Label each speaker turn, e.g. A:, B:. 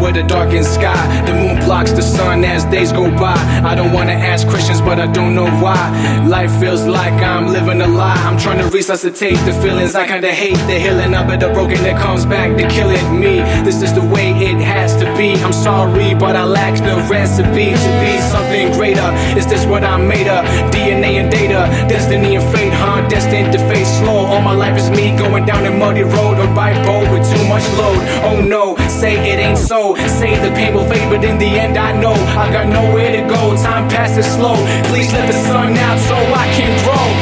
A: with a darkened sky. The moon blocks the sun as days go by. I don't wanna ask Christians, but I don't know why. Life feels like I'm living a lie. I'm trying to resuscitate the feelings I kinda hate. The healing of it, the broken that comes back to killing me. This is the way it has to be. I'm sorry, but I lack the recipe to be something greater. Is this what I'm made of? DNA and data, destiny and fate, huh? Destined to face slow. All my life is me going down a muddy road or too load. Oh no, say it ain't so. Say the pain will fade, but in the end I know I got nowhere to go. Time passes slow. Please let the sun out so I can grow.